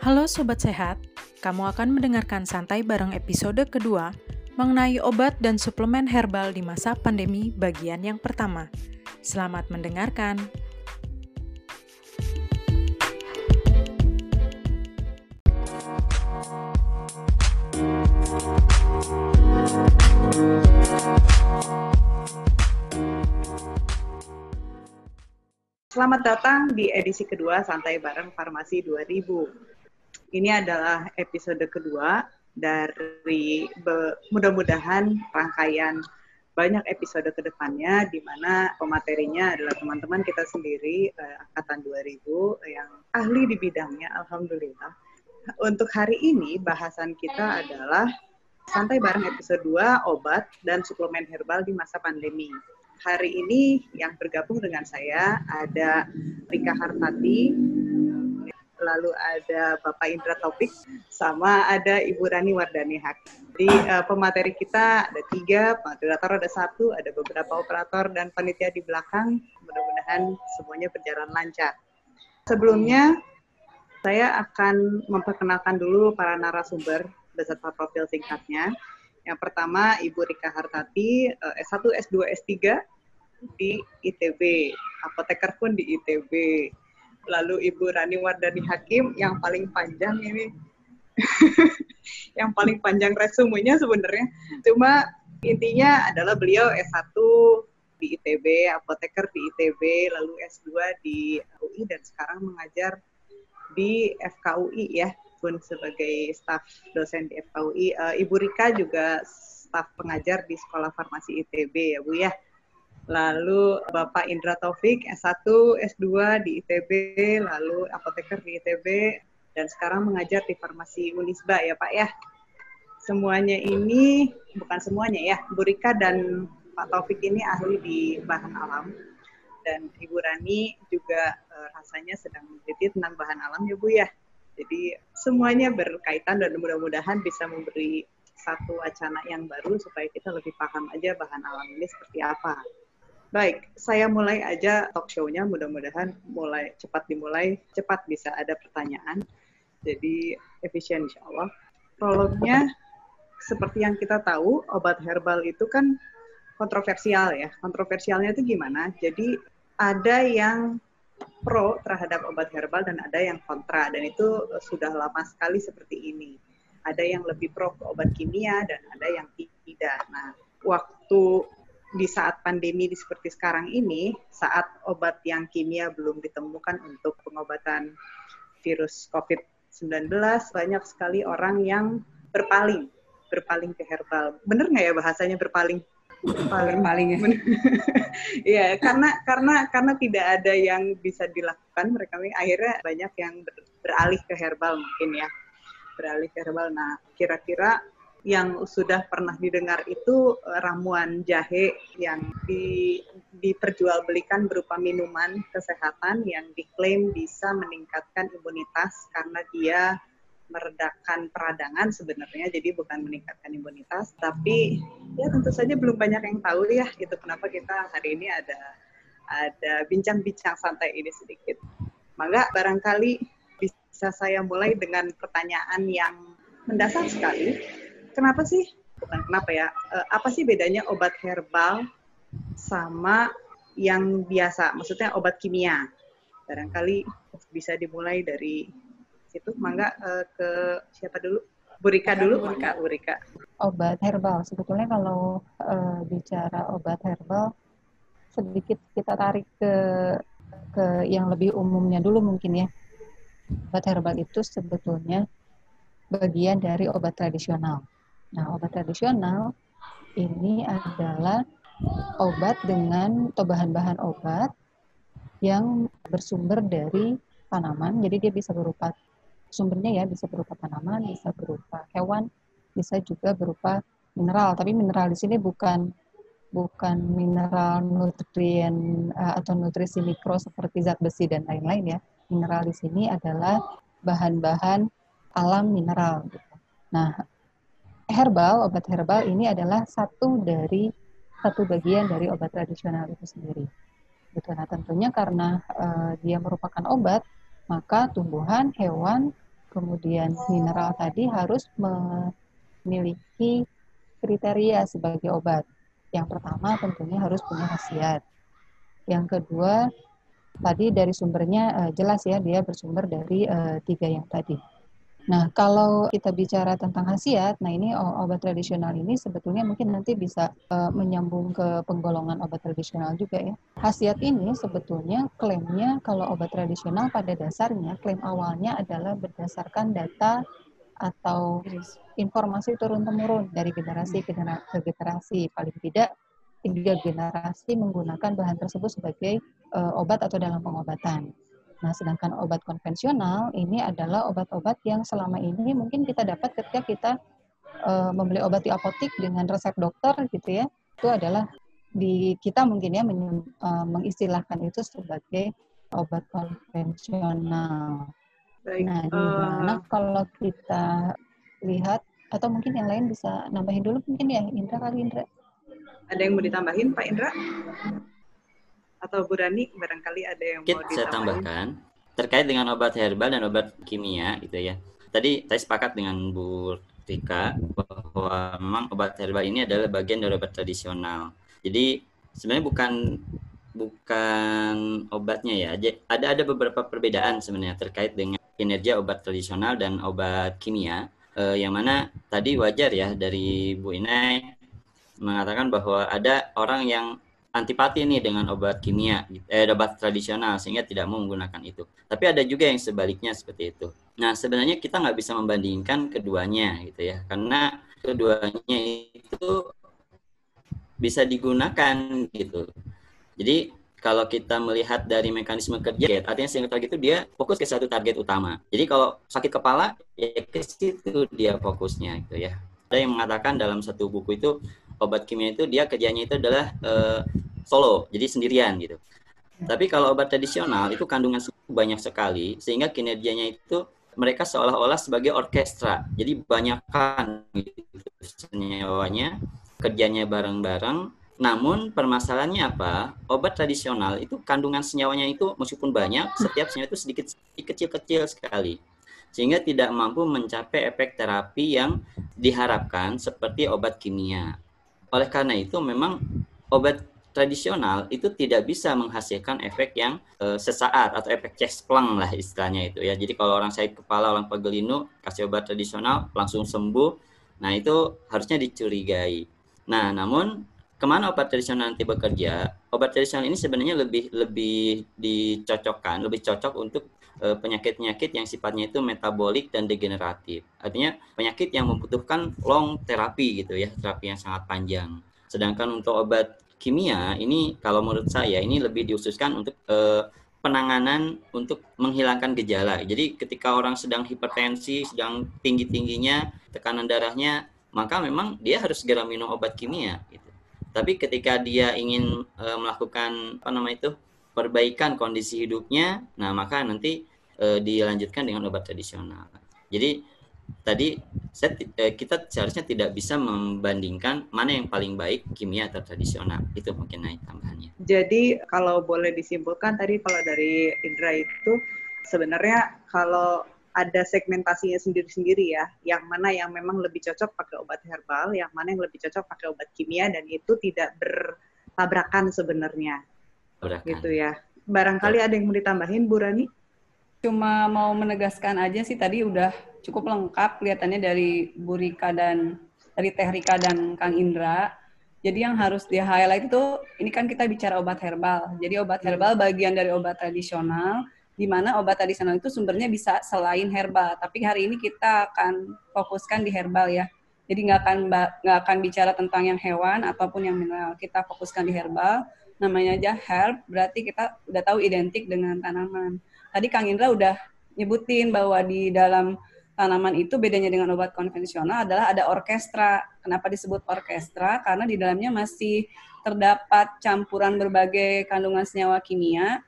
Halo Sobat Sehat, kamu akan mendengarkan santai bareng episode kedua mengenai obat dan suplemen herbal di masa pandemi bagian yang pertama. Selamat mendengarkan. Selamat datang di edisi kedua Santai Bareng Farmasi 2000. Ini adalah episode kedua dari mudah-mudahan rangkaian banyak episode ke depannya di mana pematerinya adalah teman-teman kita sendiri eh, angkatan 2000 yang ahli di bidangnya alhamdulillah. Untuk hari ini bahasan kita adalah santai bareng episode 2 obat dan suplemen herbal di masa pandemi. Hari ini yang bergabung dengan saya ada Rika Hartati, lalu ada Bapak Indra Topik, sama ada Ibu Rani Wardani Hak. Jadi uh, pemateri kita ada tiga, moderator ada satu, ada beberapa operator dan panitia di belakang. Mudah-mudahan semuanya berjalan lancar. Sebelumnya, saya akan memperkenalkan dulu para narasumber beserta profil singkatnya. Yang pertama, Ibu Rika Hartati, S1, S2, S3 di ITB, apoteker pun di ITB lalu Ibu Rani Wardani Hakim yang paling panjang ini. Yang paling panjang resumenya sebenarnya. Cuma intinya adalah beliau S1 di ITB, apoteker di ITB, lalu S2 di UI dan sekarang mengajar di FKUI ya, pun sebagai staf dosen di FKUI. Eh, Ibu Rika juga staf pengajar di Sekolah Farmasi ITB ya Bu ya lalu Bapak Indra Taufik S1, S2 di ITB, lalu apoteker di ITB, dan sekarang mengajar di Farmasi Unisba ya Pak ya. Semuanya ini, bukan semuanya ya, Bu Rika dan Pak Taufik ini ahli di bahan alam, dan Ibu Rani juga uh, rasanya sedang meneliti tentang bahan alam ya Bu ya. Jadi semuanya berkaitan dan mudah-mudahan bisa memberi satu wacana yang baru supaya kita lebih paham aja bahan alam ini seperti apa. Baik, saya mulai aja talk show-nya. Mudah-mudahan mulai cepat dimulai, cepat bisa ada pertanyaan. Jadi efisien insya Allah. Prolognya, seperti yang kita tahu, obat herbal itu kan kontroversial ya. Kontroversialnya itu gimana? Jadi ada yang pro terhadap obat herbal dan ada yang kontra. Dan itu sudah lama sekali seperti ini. Ada yang lebih pro ke obat kimia dan ada yang tidak. Nah, waktu di saat pandemi di seperti sekarang ini, saat obat yang kimia belum ditemukan untuk pengobatan virus COVID-19, banyak sekali orang yang berpaling, berpaling ke herbal. Bener nggak ya bahasanya berpaling? Berpaling, berpaling ya. Iya, karena karena karena tidak ada yang bisa dilakukan, mereka akhirnya banyak yang ber, beralih ke herbal mungkin ya, beralih ke herbal. Nah, kira-kira yang sudah pernah didengar itu eh, ramuan jahe yang di, diperjualbelikan berupa minuman kesehatan yang diklaim bisa meningkatkan imunitas karena dia meredakan peradangan sebenarnya jadi bukan meningkatkan imunitas tapi ya tentu saja belum banyak yang tahu ya itu kenapa kita hari ini ada ada bincang-bincang santai ini sedikit. Maka barangkali bisa saya mulai dengan pertanyaan yang mendasar sekali kenapa sih? Bukan kenapa ya. Uh, apa sih bedanya obat herbal sama yang biasa? Maksudnya obat kimia. Barangkali bisa dimulai dari situ. Mangga uh, ke siapa dulu? Burika dulu. Burika. Burika. Obat herbal. Sebetulnya kalau uh, bicara obat herbal sedikit kita tarik ke ke yang lebih umumnya dulu mungkin ya. Obat herbal itu sebetulnya bagian dari obat tradisional Nah, obat tradisional ini adalah obat dengan atau bahan-bahan obat yang bersumber dari tanaman. Jadi dia bisa berupa sumbernya ya bisa berupa tanaman, bisa berupa hewan, bisa juga berupa mineral. Tapi mineral di sini bukan bukan mineral nutrien eh, atau nutrisi mikro seperti zat besi dan lain-lain ya. Mineral di sini adalah bahan-bahan alam mineral. Gitu. Nah, herbal, obat herbal ini adalah satu dari satu bagian dari obat tradisional itu sendiri. Gitu. Nah, tentunya karena uh, dia merupakan obat, maka tumbuhan, hewan kemudian mineral tadi harus memiliki kriteria sebagai obat. Yang pertama tentunya harus punya khasiat. Yang kedua tadi dari sumbernya uh, jelas ya dia bersumber dari uh, tiga yang tadi. Nah, kalau kita bicara tentang khasiat, nah ini obat tradisional ini sebetulnya mungkin nanti bisa uh, menyambung ke penggolongan obat tradisional juga ya. Khasiat ini sebetulnya klaimnya kalau obat tradisional pada dasarnya klaim awalnya adalah berdasarkan data atau informasi turun temurun dari generasi ke generasi paling tidak tiga generasi menggunakan bahan tersebut sebagai uh, obat atau dalam pengobatan. Nah, sedangkan obat konvensional ini adalah obat-obat yang selama ini mungkin kita dapat ketika kita uh, membeli obat di apotik dengan resep dokter gitu ya. Itu adalah di kita mungkin ya men, uh, mengistilahkan itu sebagai obat konvensional. Baik. Nah, gimana uh... kalau kita lihat atau mungkin yang lain bisa nambahin dulu mungkin ya Indra kali Indra. Ada yang mau ditambahin Pak Indra? Atau Bu Rani barangkali ada yang Kit, mau ditambahin? Saya tambahkan terkait dengan obat herbal dan obat kimia gitu ya. Tadi saya sepakat dengan Bu Rika bahwa memang obat herbal ini adalah bagian dari obat tradisional. Jadi sebenarnya bukan bukan obatnya ya. Ada ada beberapa perbedaan sebenarnya terkait dengan kinerja obat tradisional dan obat kimia. Eh, yang mana tadi wajar ya dari Bu Inai mengatakan bahwa ada orang yang antipati nih dengan obat kimia, eh, obat tradisional sehingga tidak mau menggunakan itu. Tapi ada juga yang sebaliknya seperti itu. Nah sebenarnya kita nggak bisa membandingkan keduanya gitu ya, karena keduanya itu bisa digunakan gitu. Jadi kalau kita melihat dari mekanisme kerja, artinya single target itu dia fokus ke satu target utama. Jadi kalau sakit kepala, ya ke situ dia fokusnya gitu ya. Ada yang mengatakan dalam satu buku itu obat kimia itu dia kerjanya itu adalah uh, solo, jadi sendirian gitu. Tapi kalau obat tradisional itu kandungan banyak sekali sehingga kinerjanya itu mereka seolah-olah sebagai orkestra. Jadi banyakkan gitu senyawanya, kerjanya bareng-bareng. Namun permasalahannya apa? Obat tradisional itu kandungan senyawanya itu meskipun banyak, setiap senyawa itu sedikit kecil-kecil sekali sehingga tidak mampu mencapai efek terapi yang diharapkan seperti obat kimia. Oleh karena itu memang obat tradisional itu tidak bisa menghasilkan efek yang e, sesaat atau efek chest plung lah istilahnya itu ya. Jadi kalau orang sakit kepala, orang pegelinu kasih obat tradisional langsung sembuh. Nah, itu harusnya dicurigai. Nah, namun ke mana obat tradisional nanti bekerja? Obat tradisional ini sebenarnya lebih lebih dicocokkan, lebih cocok untuk penyakit-penyakit yang sifatnya itu metabolik dan degeneratif. Artinya penyakit yang membutuhkan long terapi gitu ya, terapi yang sangat panjang. Sedangkan untuk obat kimia ini kalau menurut saya ini lebih diususkan untuk eh, penanganan untuk menghilangkan gejala. Jadi ketika orang sedang hipertensi, sedang tinggi-tingginya tekanan darahnya, maka memang dia harus segera minum obat kimia gitu. Tapi ketika dia ingin e, melakukan apa nama itu perbaikan kondisi hidupnya, nah maka nanti e, dilanjutkan dengan obat tradisional. Jadi tadi saya, e, kita seharusnya tidak bisa membandingkan mana yang paling baik kimia atau tradisional. Itu mungkin naik tambahannya. Jadi kalau boleh disimpulkan tadi kalau dari Indra itu sebenarnya kalau ada segmentasinya sendiri-sendiri ya, yang mana yang memang lebih cocok pakai obat herbal, yang mana yang lebih cocok pakai obat kimia dan itu tidak bertabrakan sebenarnya. Gitu ya. Barangkali ya. ada yang mau ditambahin Bu Rani? Cuma mau menegaskan aja sih tadi udah cukup lengkap kelihatannya dari Bu Rika dan dari Teh Rika dan Kang Indra. Jadi yang harus di highlight itu ini kan kita bicara obat herbal. Jadi obat herbal bagian dari obat tradisional di mana obat tradisional itu sumbernya bisa selain herbal. Tapi hari ini kita akan fokuskan di herbal ya. Jadi nggak akan nggak akan bicara tentang yang hewan ataupun yang mineral. Kita fokuskan di herbal. Namanya aja herb, berarti kita udah tahu identik dengan tanaman tadi Kang Indra udah nyebutin bahwa di dalam tanaman itu bedanya dengan obat konvensional adalah ada orkestra. Kenapa disebut orkestra? Karena di dalamnya masih terdapat campuran berbagai kandungan senyawa kimia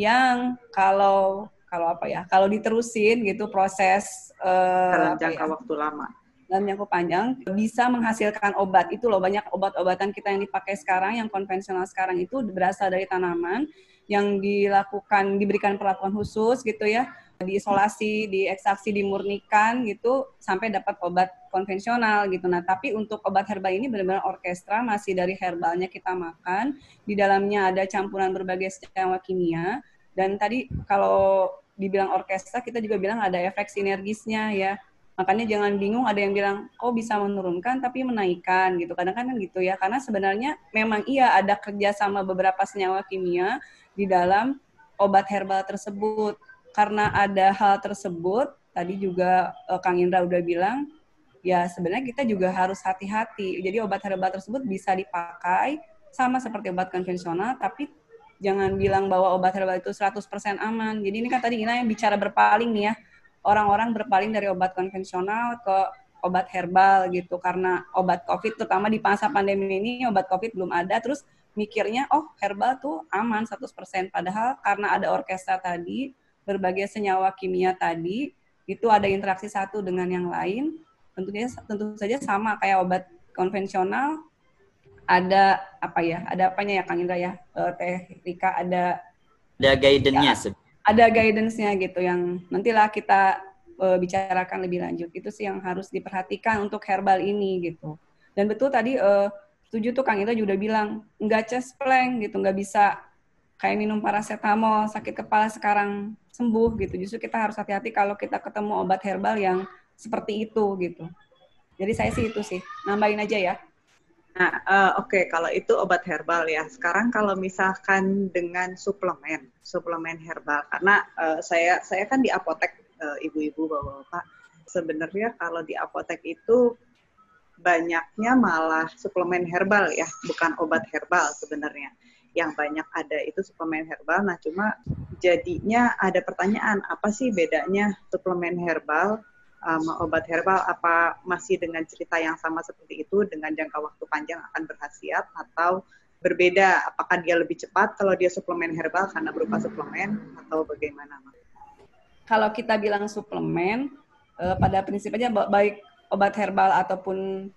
yang kalau kalau apa ya kalau diterusin gitu proses uh, dalam jangka ya, waktu lama dalam jangka panjang bisa menghasilkan obat itu loh banyak obat-obatan kita yang dipakai sekarang yang konvensional sekarang itu berasal dari tanaman yang dilakukan diberikan perlakuan khusus gitu ya diisolasi, diekstraksi, dimurnikan gitu sampai dapat obat konvensional gitu. Nah, tapi untuk obat herbal ini benar-benar orkestra masih dari herbalnya kita makan. Di dalamnya ada campuran berbagai senyawa kimia dan tadi kalau dibilang orkestra kita juga bilang ada efek sinergisnya ya. Makanya jangan bingung ada yang bilang oh bisa menurunkan tapi menaikkan gitu. Kadang-kadang kan gitu ya. Karena sebenarnya memang iya ada kerjasama beberapa senyawa kimia di dalam obat herbal tersebut karena ada hal tersebut, tadi juga uh, Kang Indra udah bilang, ya sebenarnya kita juga harus hati-hati. Jadi obat herbal tersebut bisa dipakai sama seperti obat konvensional, tapi jangan bilang bahwa obat herbal itu 100% aman. Jadi ini kan tadi Ina yang bicara berpaling nih ya. Orang-orang berpaling dari obat konvensional ke obat herbal gitu. Karena obat COVID terutama di masa pandemi ini obat COVID belum ada. Terus mikirnya oh herbal tuh aman 100% padahal karena ada orkestra tadi berbagai senyawa kimia tadi itu ada interaksi satu dengan yang lain tentunya tentu saja sama kayak obat konvensional. Ada apa ya? Ada apanya ya Kang Indra ya? Uh, Teh Rika ada ada guidance-nya ya, ada guidance-nya gitu yang nantilah kita uh, bicarakan lebih lanjut itu sih yang harus diperhatikan untuk herbal ini gitu dan betul tadi uh, setuju tuh Kang Indra juga bilang nggak cespleng gitu nggak bisa kayak minum paracetamol sakit kepala sekarang sembuh gitu. Justru kita harus hati-hati kalau kita ketemu obat herbal yang seperti itu gitu. Jadi saya sih itu sih, nambahin aja ya. Nah, uh, oke okay. kalau itu obat herbal ya. Sekarang kalau misalkan dengan suplemen, suplemen herbal, karena uh, saya saya kan di apotek uh, ibu-ibu bapak-bapak. Sebenarnya kalau di apotek itu banyaknya malah suplemen herbal ya, bukan obat herbal sebenarnya yang banyak ada itu suplemen herbal. Nah, cuma jadinya ada pertanyaan, apa sih bedanya suplemen herbal sama obat herbal? Apa masih dengan cerita yang sama seperti itu dengan jangka waktu panjang akan berhasiat atau berbeda? Apakah dia lebih cepat kalau dia suplemen herbal karena berupa suplemen atau bagaimana? Kalau kita bilang suplemen, eh, pada prinsipnya baik obat herbal ataupun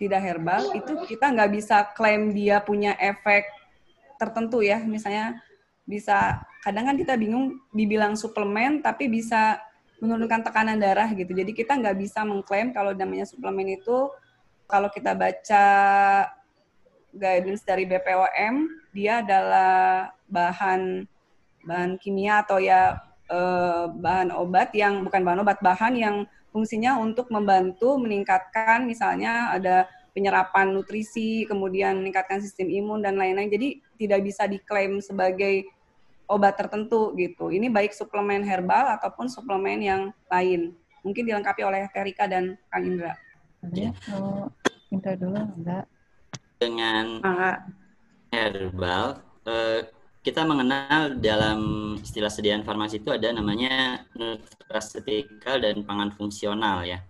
tidak herbal itu kita nggak bisa klaim dia punya efek tertentu ya misalnya bisa kadang kan kita bingung dibilang suplemen tapi bisa menurunkan tekanan darah gitu jadi kita nggak bisa mengklaim kalau namanya suplemen itu kalau kita baca guidance dari BPOM dia adalah bahan bahan kimia atau ya eh, bahan obat yang bukan bahan obat bahan yang fungsinya untuk membantu meningkatkan misalnya ada penyerapan nutrisi, kemudian meningkatkan sistem imun dan lain-lain. Jadi tidak bisa diklaim sebagai obat tertentu gitu. Ini baik suplemen herbal ataupun suplemen yang lain. Mungkin dilengkapi oleh Terika dan Kang Indra. Ya, Indra dulu enggak? Dengan herbal, eh, kita mengenal dalam istilah sediaan farmasi itu ada namanya nutraceutical dan pangan fungsional ya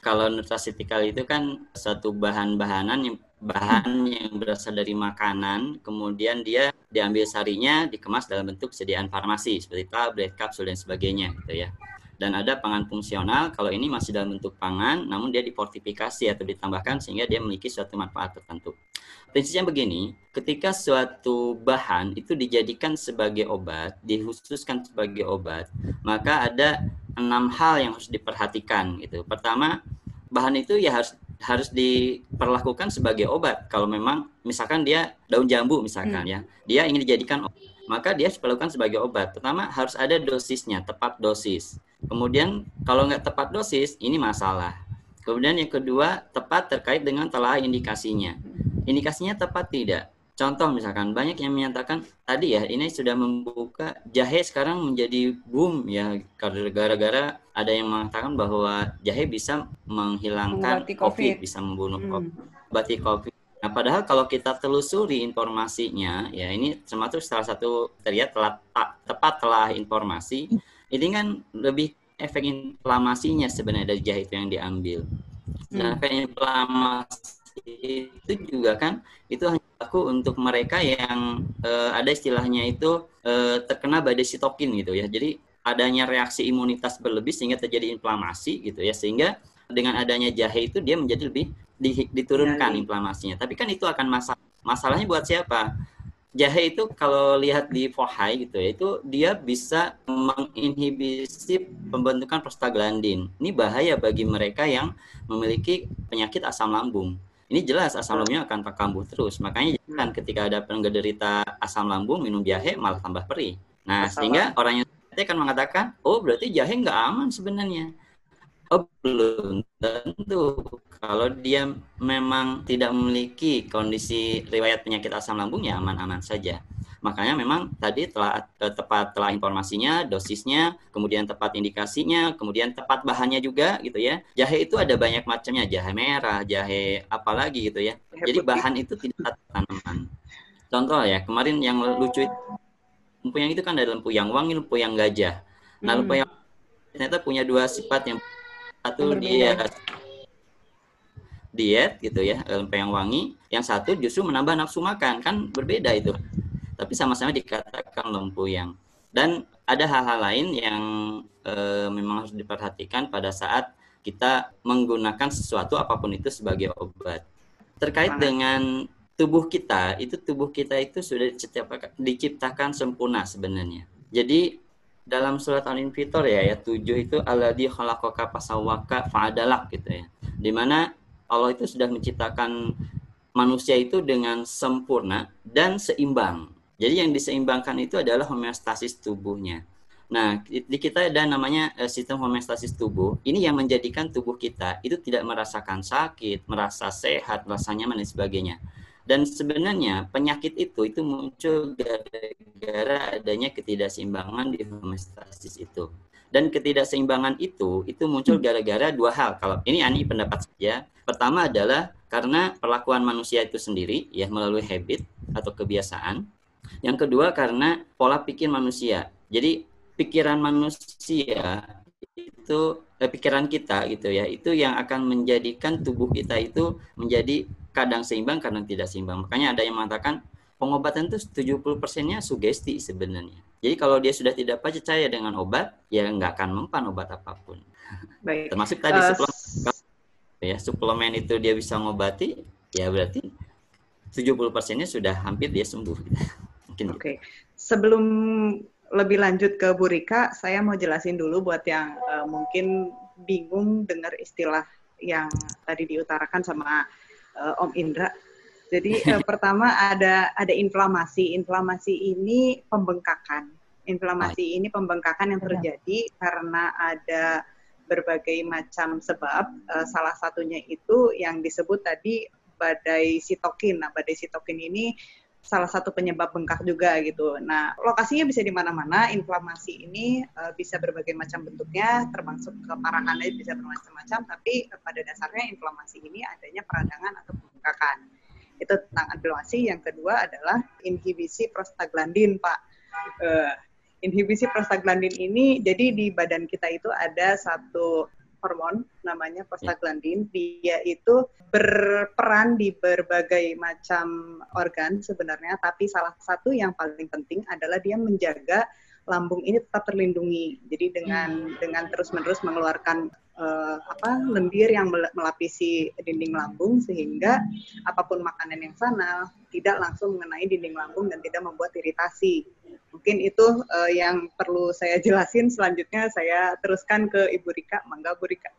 kalau nutraceutical itu kan satu bahan-bahanan yang bahan yang berasal dari makanan, kemudian dia diambil sarinya, dikemas dalam bentuk sediaan farmasi seperti tablet, kapsul dan sebagainya gitu ya. Dan ada pangan fungsional, kalau ini masih dalam bentuk pangan, namun dia diportifikasi atau ditambahkan sehingga dia memiliki suatu manfaat tertentu. Prinsipnya begini, ketika suatu bahan itu dijadikan sebagai obat, dikhususkan sebagai obat, maka ada enam hal yang harus diperhatikan gitu. Pertama, bahan itu ya harus harus diperlakukan sebagai obat. Kalau memang misalkan dia daun jambu misalkan hmm. ya, dia ingin dijadikan obat, maka dia diperlakukan sebagai obat. Pertama harus ada dosisnya, tepat dosis. Kemudian kalau nggak tepat dosis, ini masalah. Kemudian yang kedua, tepat terkait dengan telah indikasinya. Indikasinya tepat tidak? Contoh misalkan banyak yang menyatakan tadi ya ini sudah membuka jahe sekarang menjadi boom ya gara-gara ada yang mengatakan bahwa jahe bisa menghilangkan COVID. COVID, bisa membunuh hmm. COVID. COVID. Nah, padahal kalau kita telusuri informasinya, ya ini termasuk salah satu terlihat telah tepat telah informasi, ini kan lebih efek inflamasinya sebenarnya dari jahe itu yang diambil. Nah, efek inflamasi itu juga kan itu hanya aku untuk mereka yang uh, ada istilahnya itu uh, terkena badai sitokin gitu ya. Jadi adanya reaksi imunitas berlebih sehingga terjadi inflamasi gitu ya sehingga dengan adanya jahe itu dia menjadi lebih di, diturunkan inflamasinya. Tapi kan itu akan masalah masalahnya buat siapa? jahe itu kalau lihat di Fohai gitu ya, itu dia bisa menginhibisi pembentukan prostaglandin. Ini bahaya bagi mereka yang memiliki penyakit asam lambung. Ini jelas asam lambungnya akan terkambuh terus. Makanya jangan ketika ada penderita asam lambung minum jahe malah tambah perih. Nah, Masalah. sehingga orang yang akan mengatakan, oh berarti jahe nggak aman sebenarnya. Oh, belum tentu. Kalau dia memang tidak memiliki kondisi riwayat penyakit asam lambung ya aman-aman saja. Makanya memang tadi telah eh, tepat telah informasinya, dosisnya, kemudian tepat indikasinya, kemudian tepat bahannya juga gitu ya. Jahe itu ada banyak macamnya, jahe merah, jahe apalagi gitu ya. Jadi bahan itu tidak tanaman. Contoh ya, kemarin yang lucu itu yang itu kan ada yang wangi, yang gajah. Nah, hmm. yang ternyata punya dua sifat yang satu dia diet gitu ya yang wangi yang satu justru menambah nafsu makan kan berbeda itu tapi sama-sama dikatakan yang dan ada hal-hal lain yang e, memang harus diperhatikan pada saat kita menggunakan sesuatu apa pun itu sebagai obat terkait dengan tubuh kita itu tubuh kita itu sudah diciptakan sempurna sebenarnya jadi dalam surat Al-Infitor ya ayat 7 itu alladzi khalaqaka fasawwaka fa'adalak gitu ya. Di mana Allah itu sudah menciptakan manusia itu dengan sempurna dan seimbang. Jadi yang diseimbangkan itu adalah homeostasis tubuhnya. Nah, di kita ada namanya eh, sistem homeostasis tubuh. Ini yang menjadikan tubuh kita itu tidak merasakan sakit, merasa sehat, merasa nyaman dan sebagainya. Dan sebenarnya penyakit itu itu muncul gara-gara adanya ketidakseimbangan di homeostasis itu. Dan ketidakseimbangan itu itu muncul gara-gara dua hal. Kalau ini ani pendapat saja. Pertama adalah karena perlakuan manusia itu sendiri ya melalui habit atau kebiasaan. Yang kedua karena pola pikir manusia. Jadi pikiran manusia itu eh, pikiran kita gitu ya itu yang akan menjadikan tubuh kita itu menjadi kadang seimbang kadang tidak seimbang makanya ada yang mengatakan pengobatan itu 70 persennya sugesti sebenarnya jadi kalau dia sudah tidak percaya dengan obat ya nggak akan mempan obat apa pun Baik. termasuk tadi uh, suplemen ya suplemen itu dia bisa ngobati ya berarti 70 persennya sudah hampir dia sembuh mungkin oke okay. gitu. sebelum lebih lanjut ke Bu Rika, saya mau jelasin dulu buat yang uh, mungkin bingung dengar istilah yang tadi diutarakan sama uh, Om Indra. Jadi uh, pertama ada ada inflamasi. Inflamasi ini pembengkakan. Inflamasi ini pembengkakan yang terjadi karena ada berbagai macam sebab. Uh, salah satunya itu yang disebut tadi badai sitokin. Nah, badai sitokin ini salah satu penyebab bengkak juga gitu. Nah, lokasinya bisa di mana-mana. Inflamasi ini uh, bisa berbagai macam bentuknya, termasuk keparahannya bisa bermacam-macam. Tapi uh, pada dasarnya inflamasi ini adanya peradangan atau pembengkakan. Itu tentang inflamasi. Yang kedua adalah inhibisi prostaglandin, Pak. Uh, inhibisi prostaglandin ini, jadi di badan kita itu ada satu hormon namanya prostaglandin. Dia itu berperan di berbagai macam organ sebenarnya, tapi salah satu yang paling penting adalah dia menjaga lambung ini tetap terlindungi. Jadi dengan hmm. dengan terus-menerus mengeluarkan uh, apa lendir yang melapisi dinding lambung sehingga apa pun makanan yang sana tidak langsung mengenai dinding lambung dan tidak membuat iritasi. Mungkin itu uh, yang perlu saya jelasin. Selanjutnya saya teruskan ke Ibu Rika. Mangga Bu Rika.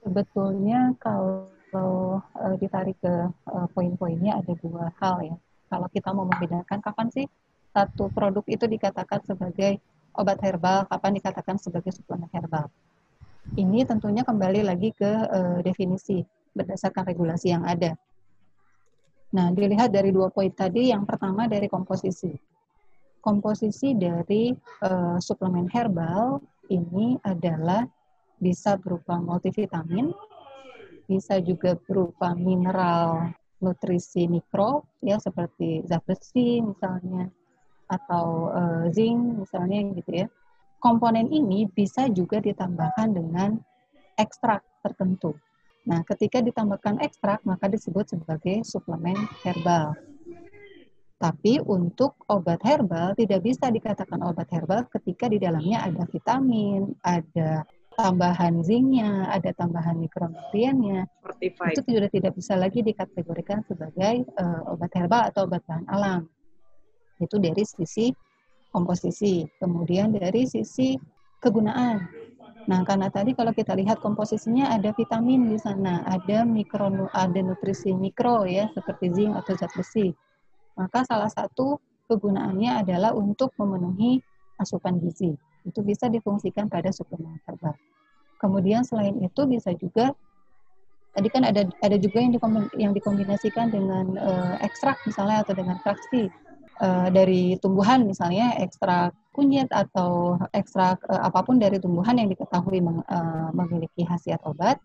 Sebetulnya kalau uh, ditarik ke uh, poin-poinnya ada dua hal ya. Kalau kita mau membedakan kapan sih satu produk itu dikatakan sebagai obat herbal, kapan dikatakan sebagai suplemen herbal. Ini tentunya kembali lagi ke uh, definisi berdasarkan regulasi yang ada. Nah, dilihat dari dua poin tadi, yang pertama dari komposisi komposisi dari uh, suplemen herbal ini adalah bisa berupa multivitamin, bisa juga berupa mineral nutrisi mikro ya seperti zat besi misalnya atau uh, zinc misalnya gitu ya. Komponen ini bisa juga ditambahkan dengan ekstrak tertentu. Nah, ketika ditambahkan ekstrak maka disebut sebagai suplemen herbal. Tapi untuk obat herbal tidak bisa dikatakan obat herbal ketika di dalamnya ada vitamin, ada tambahan zinknya, ada tambahan mikronutriennya. Itu sudah tidak bisa lagi dikategorikan sebagai uh, obat herbal atau obat bahan alam. Itu dari sisi komposisi. Kemudian dari sisi kegunaan. Nah, karena tadi kalau kita lihat komposisinya ada vitamin di sana, ada mikro ada nutrisi mikro ya seperti zinc atau zat besi. Maka salah satu kegunaannya adalah untuk memenuhi asupan gizi. Itu bisa difungsikan pada suplemen herbal. Kemudian selain itu bisa juga tadi kan ada ada juga yang dikombinasikan dengan uh, ekstrak misalnya atau dengan fraksi uh, dari tumbuhan misalnya ekstrak kunyit atau ekstrak uh, apa pun dari tumbuhan yang diketahui meng, uh, memiliki khasiat obat.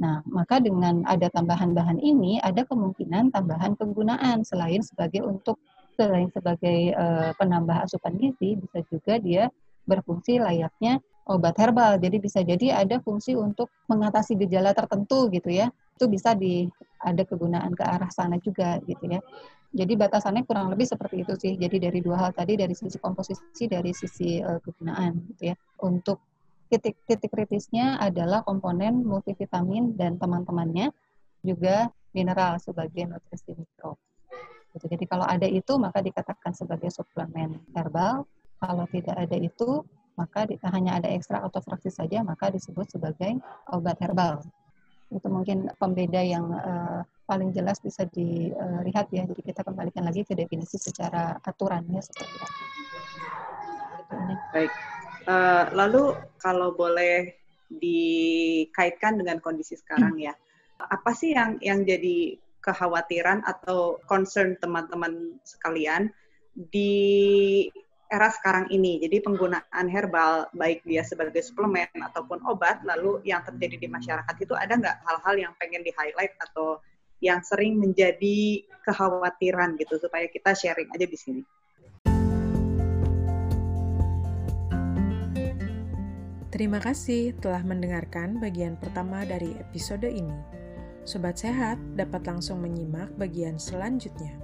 Nah, maka dengan ada tambahan bahan ini ada kemungkinan tambahan penggunaan selain sebagai untuk selain sebagai uh, penambah asupan gizi bisa juga dia berfungsi layaknya obat herbal. Jadi bisa jadi ada fungsi untuk mengatasi gejala tertentu gitu ya. Itu bisa di ada kegunaan ke arah sana juga gitu ya. Jadi batasannya kurang lebih seperti itu sih. Jadi dari dua hal tadi dari sisi komposisi dari sisi uh, kegunaan gitu ya. Untuk titik-titik kritisnya adalah komponen multivitamin dan teman-temannya juga mineral sebagai nutrisi mikro. Gitu. Jadi kalau ada itu maka dikatakan sebagai suplemen herbal. Kalau tidak ada itu maka di, hanya ada ekstrak atau fraksi saja maka disebut sebagai obat herbal. Itu mungkin pembeda yang uh, paling jelas bisa dilihat ya. Jadi kita kembalikan lagi ke definisi secara aturannya seperti apa. Baik. Uh, lalu kalau boleh dikaitkan dengan kondisi sekarang ya, apa sih yang yang jadi kekhawatiran atau concern teman-teman sekalian di era sekarang ini. Jadi penggunaan herbal baik dia sebagai suplemen ataupun obat, lalu yang terjadi di masyarakat itu ada nggak hal-hal yang pengen di highlight atau yang sering menjadi kekhawatiran gitu supaya kita sharing aja di sini. Terima kasih telah mendengarkan bagian pertama dari episode ini. Sobat Sehat dapat langsung menyimak bagian selanjutnya.